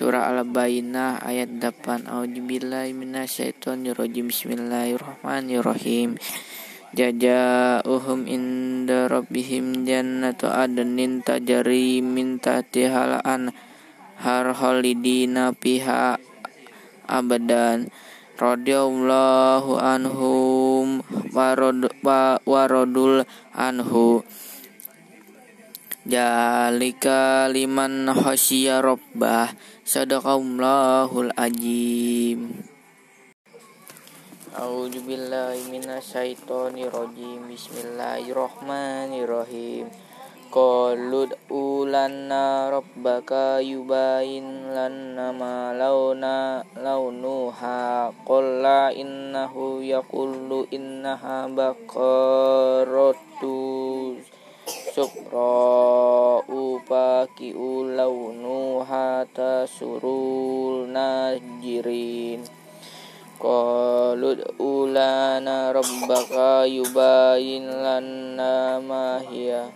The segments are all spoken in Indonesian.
Surah Al-Bayyinah ayat 8 A'udzubillahi minasyaitonirrajim Bismillahirrahmanirrahim. Jaja'uhum inda rabbihim jannatu adnin tajri min tahtihal anhar khalidina fiha abadan. Radhiyallahu anhum waradul anhu. Jalika liman khasyiya rabbah Sadaqallahul ajim A'udzu billahi minasyaitonir rajim Bismillahirrahmanirrahim. Qalud ulanna rabbaka yubayin lanna ma launa launuha. Qalla innahu yaqullu innaha baqaratus Sukra upaki ulaunuha tasurul najirin. Qalut ulana rabbaka yubayin lana mahya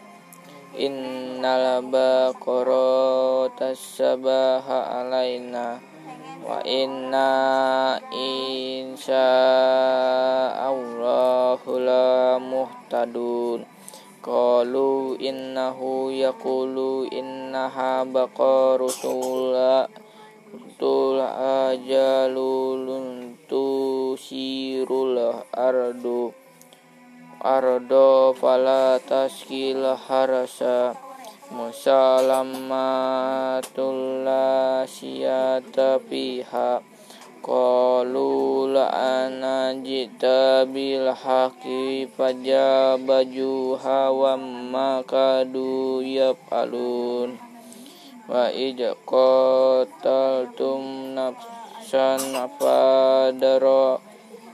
Innal baqara tasabaha alaina. Wa inna insya Allahu la muhtadun. Qalu innahu yaqulu innaha baqaratula tul ajalulun tusirul ardu ardo fala taskil harasa musalamatul la siyata pihak Qalu la'ana jita bil haqi baju hawa makadu yapalun Wa ija qataltum nafsan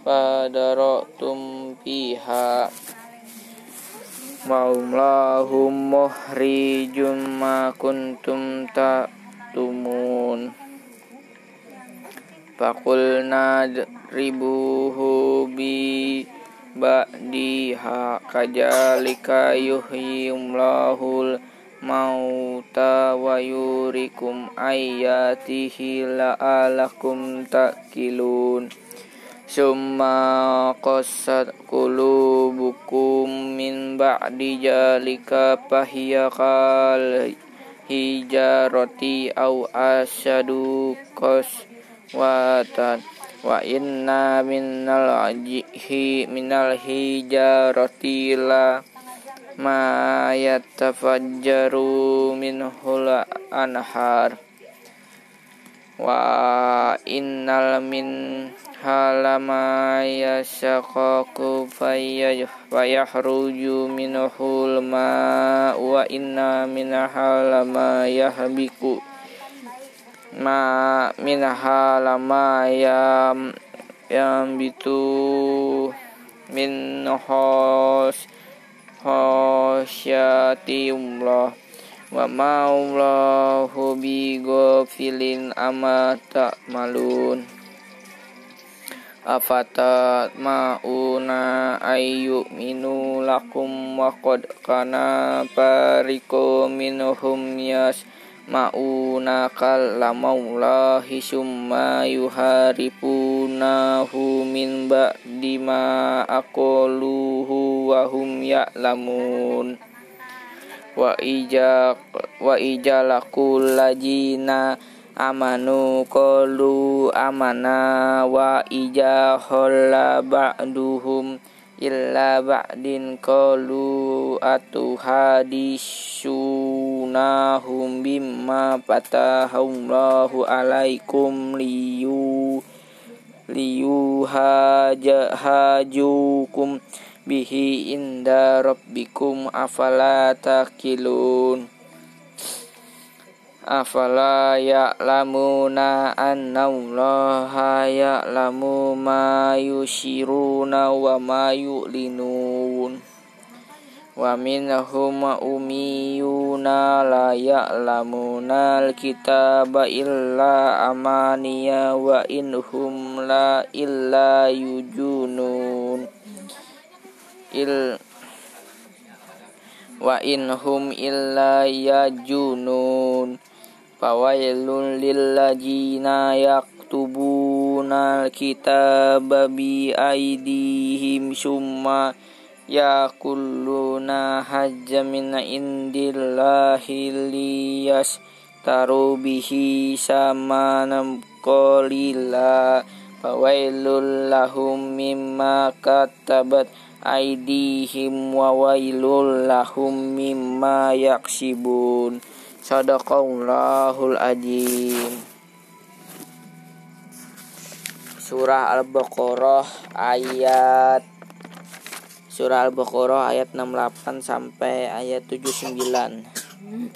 fadara tum piha Maulahum muhrijum ma kuntum tumun Fakulna ribuhu bi ba'diha kajalika yuhyumlahul mauta wa yurikum ayatihi la'alakum ta'kilun Summa qasat qulubukum min ba'di jalika fahiya kal hijarati au asyadu qas watan. Wa inna minal ajihi minal hijarati la ma yatafajjaru minhul anhar. Wa innal min halama yashaqaku fayahruju minhul ma wa inna min halama yahbiku ma minha lama yam yang bitu min hos Allah wa ma'allahu bi ghafilin amma ta'malun afata ma'una ayu minu lakum wa qad kana pariku minhum yas mauna kalamallahi summa yuharifunahu min ba'di ma aqaluhu wa hum ya'lamun. Wa ija wa ija lakul lajina amanu qalu amana wa ija khalla ba'duhum illa ba'din qalu atuhadisunahum bimma patahullahu alaikum liyu liyu hajukum bihi inda rabbikum afala takilun afala ya'lamuna anna allaha ya'lamu ma yusiruna wa ma yu'linun wa minhum umiyuna la ya'lamuna alkitaba illa amaniya wa inhum la illa yujunun. Il wa inhum illa yajunun. Fawailun lilladzina yaktubuna alkitaba bi aidihim summa yakulluna hajja min indillahi liyas taru bihi samanam qalila. Fawailul lahum mimma katabat aidihim wa wailul lahum mimma yaksibun. Sadaqallahul azim Surah Al-Baqarah ayat Surah Al-Baqarah ayat 68 sampai ayat 79